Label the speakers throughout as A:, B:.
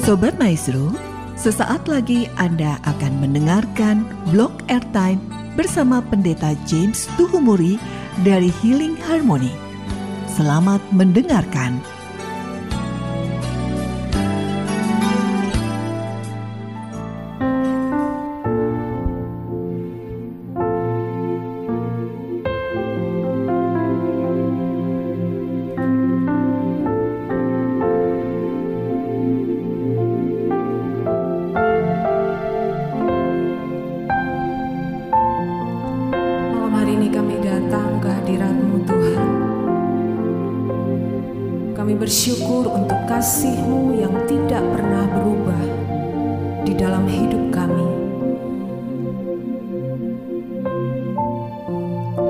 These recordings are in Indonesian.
A: Sobat Maestro, sesaat lagi Anda akan mendengarkan blog airtime bersama Pendeta James Tuhumuri dari Healing Harmony. Selamat mendengarkan.
B: di dalam hidup kami.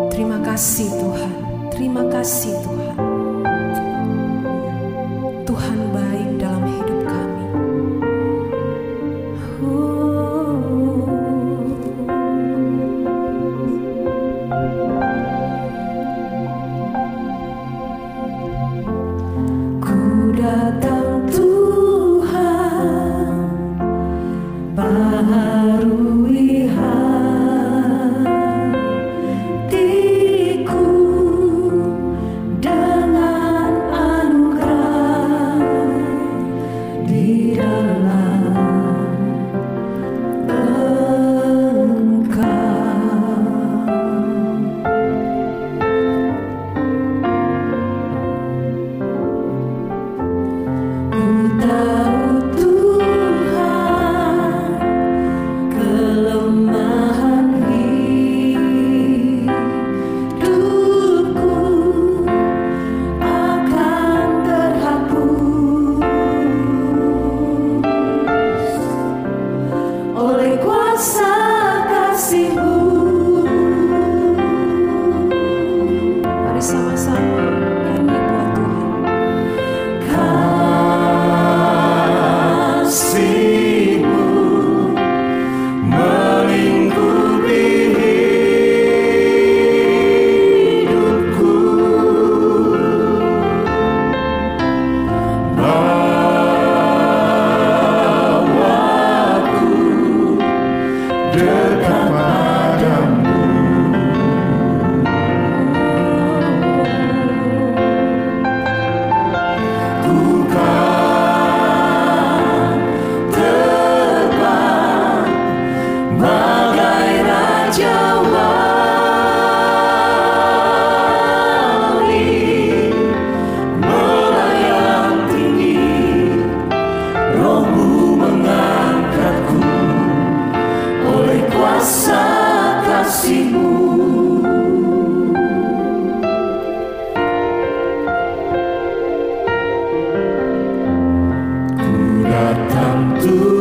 B: Terima kasih Tuhan, terima kasih Tuhan. datang Tuhan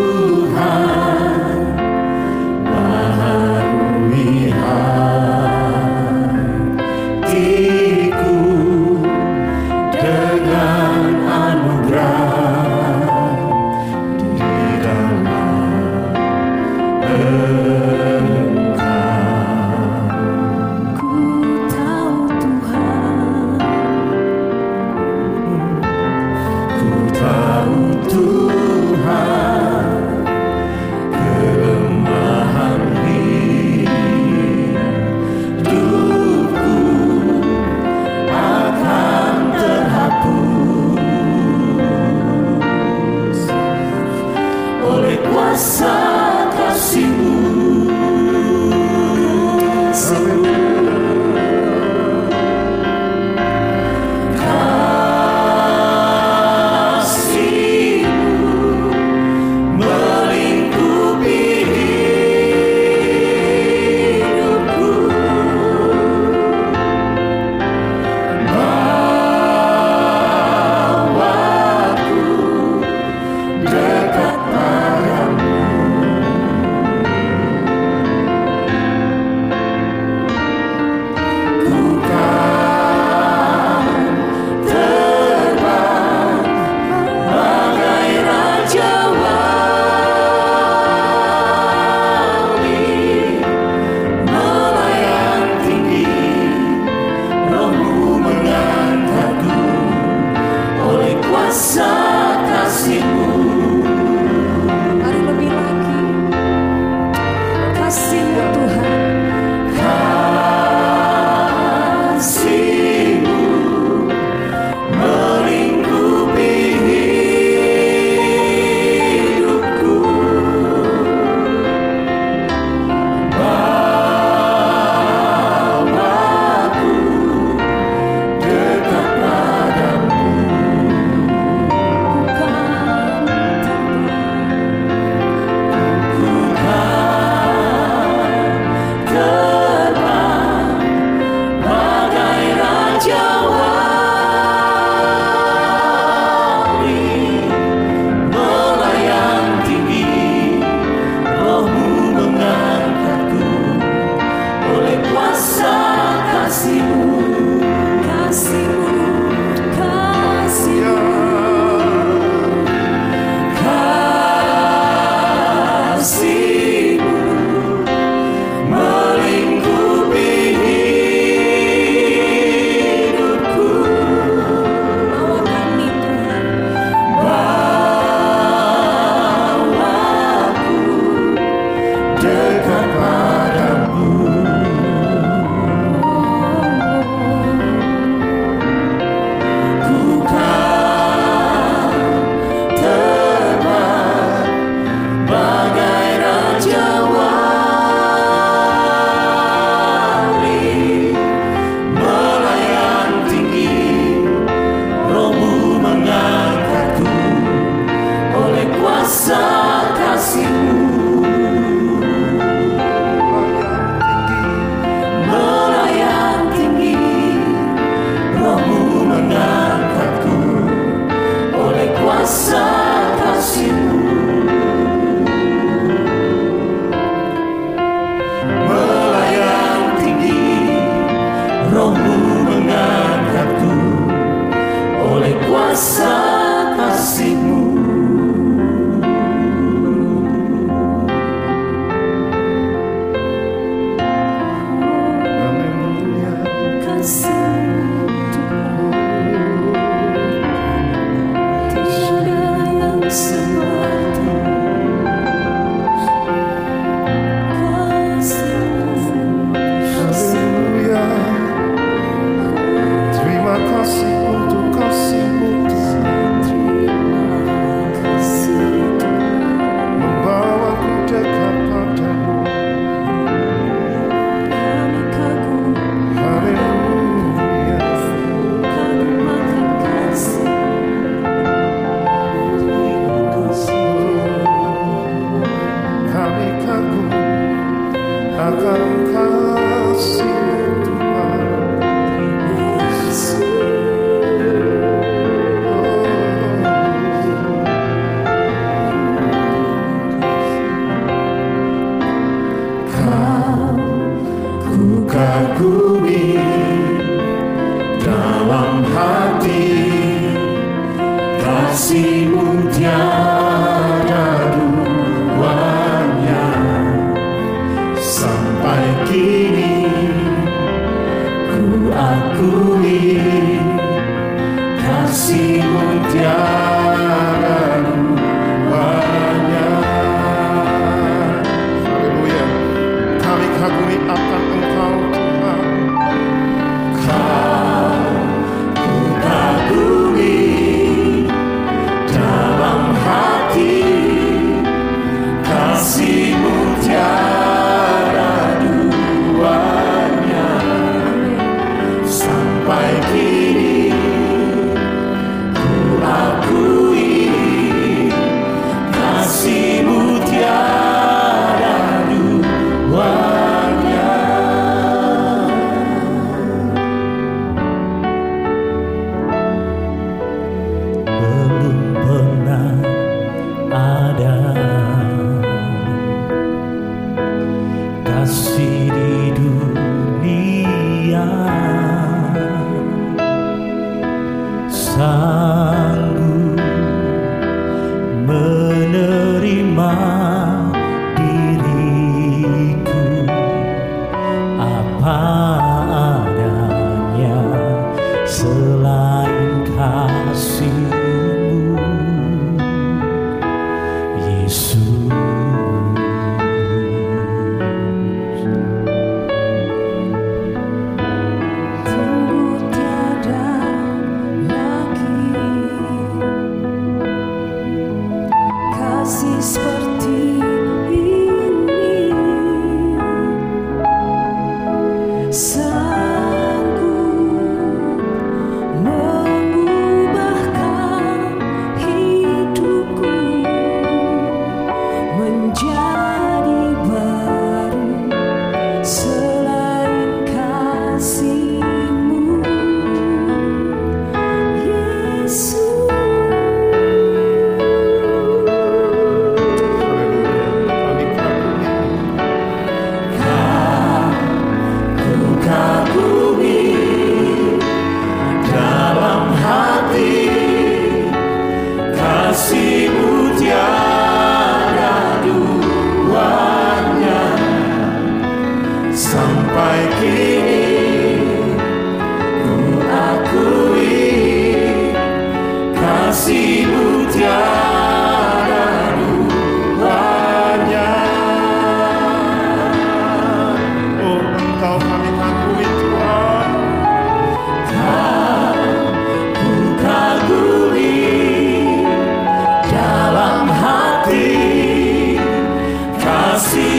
B: see.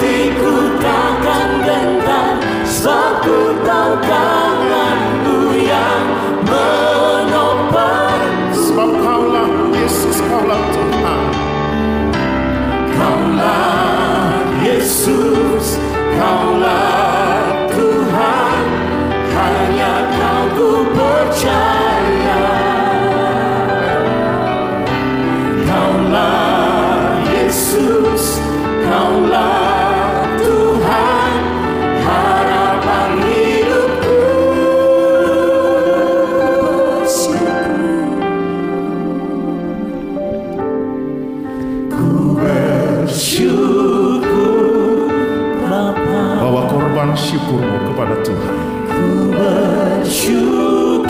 B: hatiku
C: takkan gentar
B: Sebab tahu tangan yang menopang
C: Sebab kaulah Yesus, kaulah Tuhan.
B: Kaulah Yesus, kaulah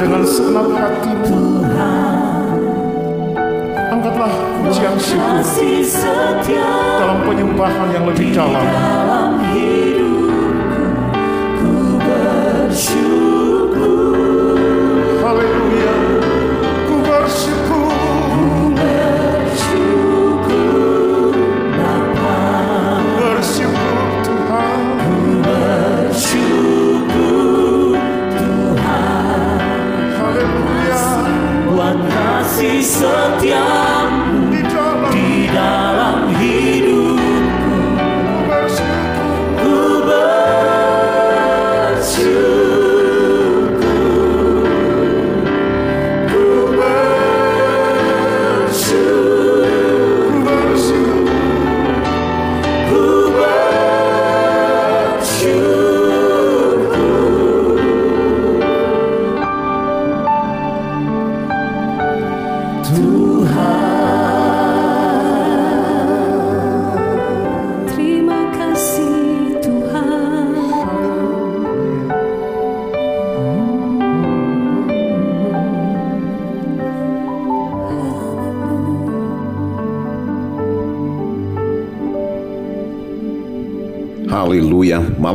C: dengan senang Tuhan, angkatlah pujian syukur dalam penyembahan yang lebih dalam.
B: dalam hidupku, ku bersyukur
C: Santiago.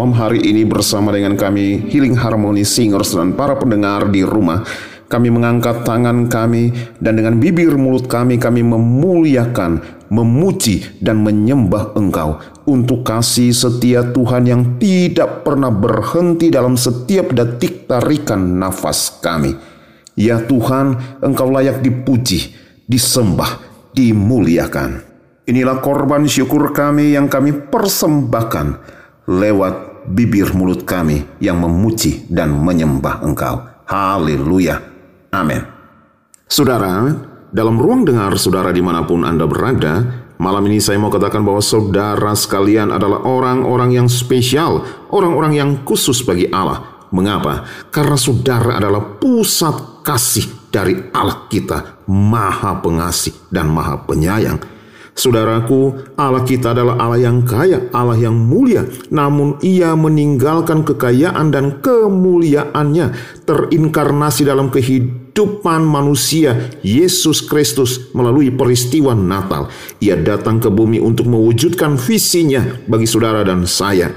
C: Malam hari ini bersama dengan kami Healing Harmony Singers dan para pendengar di rumah. Kami mengangkat tangan kami dan dengan bibir mulut kami kami memuliakan, memuji dan menyembah Engkau untuk kasih setia Tuhan yang tidak pernah berhenti dalam setiap detik tarikan nafas kami. Ya Tuhan, Engkau layak dipuji, disembah, dimuliakan. Inilah korban syukur kami yang kami persembahkan lewat bibir mulut kami yang memuji dan menyembah Engkau. Haleluya. Amin. Saudara, dalam ruang dengar saudara di mana pun Anda berada, malam ini saya mau katakan bahwa saudara sekalian adalah orang-orang yang spesial, orang-orang yang khusus bagi Allah. Mengapa? Karena saudara adalah pusat kasih dari Allah kita, Maha Pengasih dan Maha Penyayang. Saudaraku, Allah kita adalah Allah yang kaya, Allah yang mulia, namun Ia meninggalkan kekayaan dan kemuliaannya terinkarnasi dalam kehidupan manusia Yesus Kristus melalui peristiwa Natal. Ia datang ke bumi untuk mewujudkan visinya bagi saudara dan saya.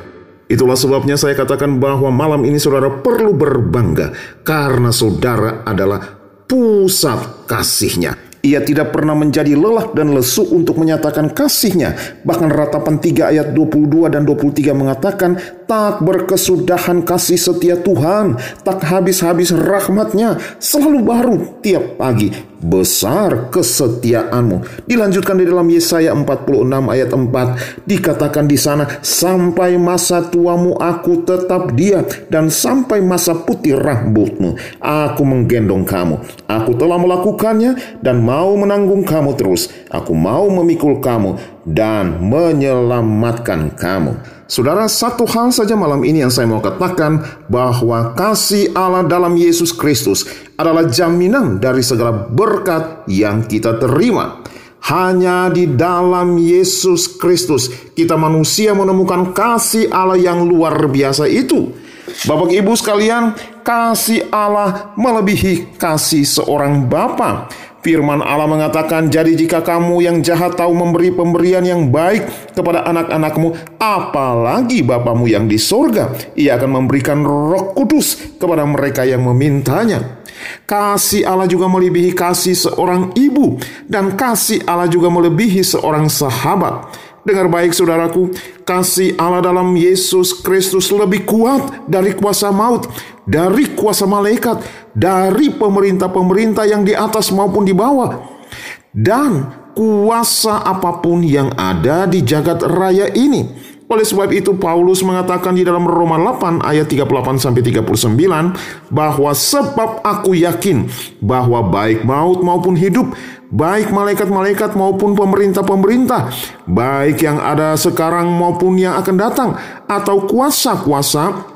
C: Itulah sebabnya saya katakan bahwa malam ini saudara perlu berbangga karena saudara adalah pusat kasihnya. Ia tidak pernah menjadi lelah dan lesu untuk menyatakan kasihnya. Bahkan ratapan 3 ayat 22 dan 23 mengatakan, Tak berkesudahan kasih setia Tuhan, tak habis-habis rahmatnya, selalu baru tiap pagi. Besar kesetiaanmu. Dilanjutkan di dalam Yesaya 46 ayat 4, dikatakan di sana, Sampai masa tuamu aku tetap dia, dan sampai masa putih rambutmu, aku menggendong kamu. Aku telah melakukannya, dan mau menanggung kamu terus. Aku mau memikul kamu, dan menyelamatkan kamu. Saudara, satu hal saja malam ini yang saya mau katakan bahwa kasih Allah dalam Yesus Kristus adalah jaminan dari segala berkat yang kita terima. Hanya di dalam Yesus Kristus kita manusia menemukan kasih Allah yang luar biasa itu. Bapak Ibu sekalian, kasih Allah melebihi kasih seorang bapa. Firman Allah mengatakan, "Jadi jika kamu yang jahat tahu memberi pemberian yang baik kepada anak-anakmu, apalagi Bapamu yang di sorga, ia akan memberikan roh kudus kepada mereka yang memintanya." Kasih Allah juga melebihi kasih seorang ibu, dan kasih Allah juga melebihi seorang sahabat. Dengar baik saudaraku, kasih Allah dalam Yesus Kristus lebih kuat dari kuasa maut, dari kuasa malaikat, dari pemerintah-pemerintah yang di atas maupun di bawah. Dan kuasa apa pun yang ada di jagat raya ini. Oleh sebab itu Paulus mengatakan di dalam Roma 8 ayat 38 sampai 39 bahwa sebab aku yakin bahwa baik maut maupun hidup baik malaikat-malaikat maupun pemerintah-pemerintah, baik yang ada sekarang maupun yang akan datang, atau kuasa-kuasa,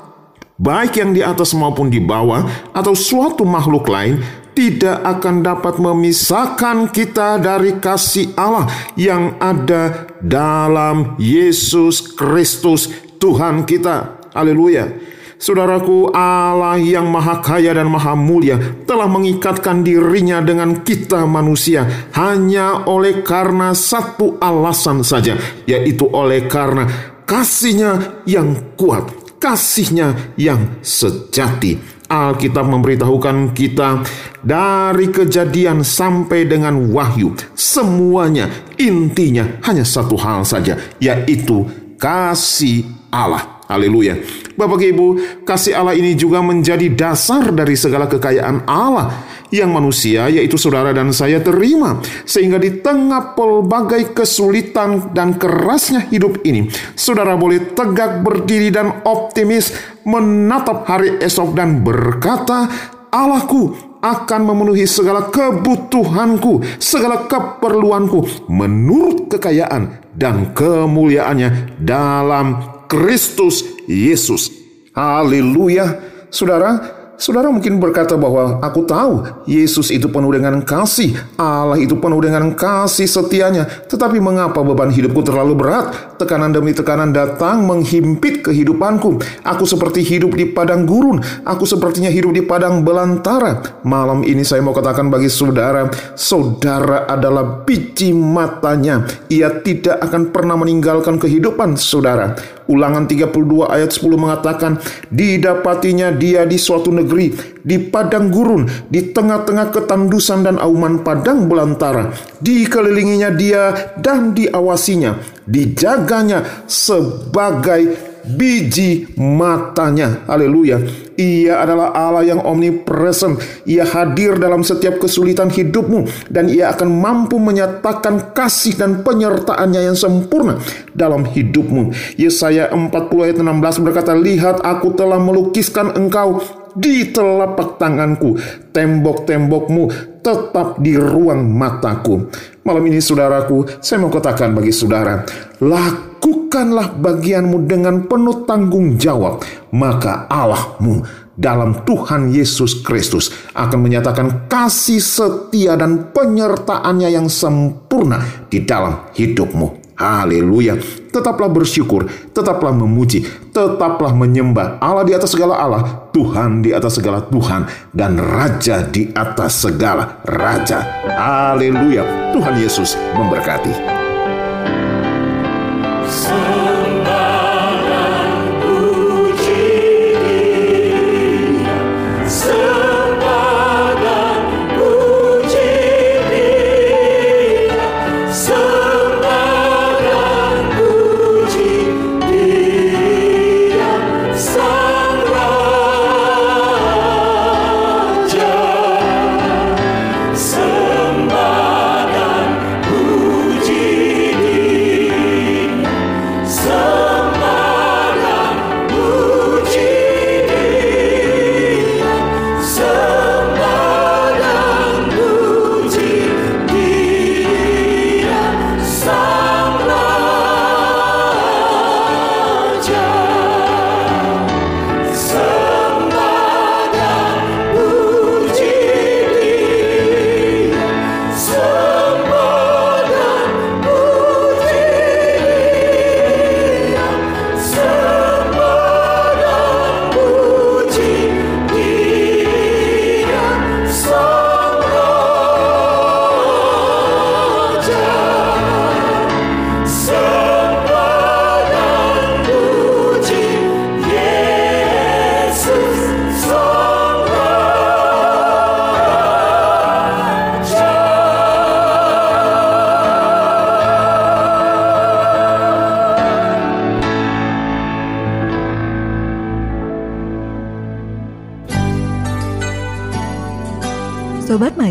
C: baik yang di atas maupun di bawah, atau suatu makhluk lain, tidak akan dapat memisahkan kita dari kasih Allah yang ada dalam Yesus Kristus, Tuhan kita. Haleluya! Saudaraku, Allah yang maha kaya dan maha mulia telah mengikatkan dirinya dengan kita manusia hanya oleh karena satu alasan saja, yaitu oleh karena kasihnya yang kuat, kasihnya yang sejati. Alkitab memberitahukan kita dari kejadian sampai dengan wahyu, semuanya intinya hanya satu hal saja, yaitu kasih Allah. Haleluya. Bapak Ibu, kasih Allah ini juga menjadi dasar dari segala kekayaan Allah yang manusia yaitu saudara dan saya terima sehingga di tengah pelbagai kesulitan dan kerasnya hidup ini saudara boleh tegak berdiri dan optimis menatap hari esok dan berkata Allahku akan memenuhi segala kebutuhanku, segala keperluanku menurut kekayaan dan kemuliaannya dalam Kristus Yesus. Haleluya. Saudara, Saudara mungkin berkata bahwa aku tahu Yesus itu penuh dengan kasih, Allah itu penuh dengan kasih setianya. Tetapi mengapa beban hidupku terlalu berat? Tekanan demi tekanan datang menghimpit kehidupanku. Aku seperti hidup di padang gurun, aku sepertinya hidup di padang belantara. Malam ini saya mau katakan bagi saudara, saudara adalah biji matanya. Ia tidak akan pernah meninggalkan kehidupan saudara. Ulangan 32 ayat 10 mengatakan, Didapatinya dia di suatu negeri, di padang gurun, di tengah-tengah ketandusan dan auman padang belantara. Dikelilinginya dia dan diawasinya, dijaganya sebagai biji matanya. Haleluya. Ia adalah Allah yang omnipresent. Ia hadir dalam setiap kesulitan hidupmu dan ia akan mampu menyatakan kasih dan penyertaannya yang sempurna dalam hidupmu. Yesaya 40 ayat 16 berkata, "Lihat aku telah melukiskan engkau di telapak tanganku, tembok-tembokmu tetap di ruang mataku." Malam ini saudaraku, saya mau katakan bagi saudara, lakukanlah bagianmu dengan penuh tanggung jawab, maka Allahmu dalam Tuhan Yesus Kristus akan menyatakan kasih setia dan penyertaannya yang sempurna di dalam hidupmu. Haleluya. Tetaplah bersyukur, tetaplah memuji, tetaplah menyembah Allah di atas segala Allah, Tuhan di atas segala Tuhan, dan Raja di atas segala Raja. Haleluya. Tuhan Yesus memberkati.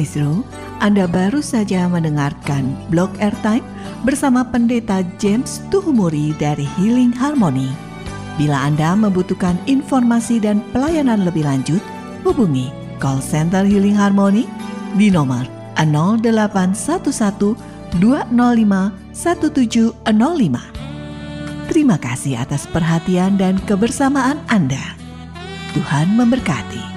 A: Maestro, Anda baru saja mendengarkan blog airtime bersama Pendeta James Tuhumuri dari Healing Harmony. Bila Anda membutuhkan informasi dan pelayanan lebih lanjut, hubungi call center Healing Harmony di nomor 0811 205 1705. Terima kasih atas perhatian dan kebersamaan Anda. Tuhan memberkati.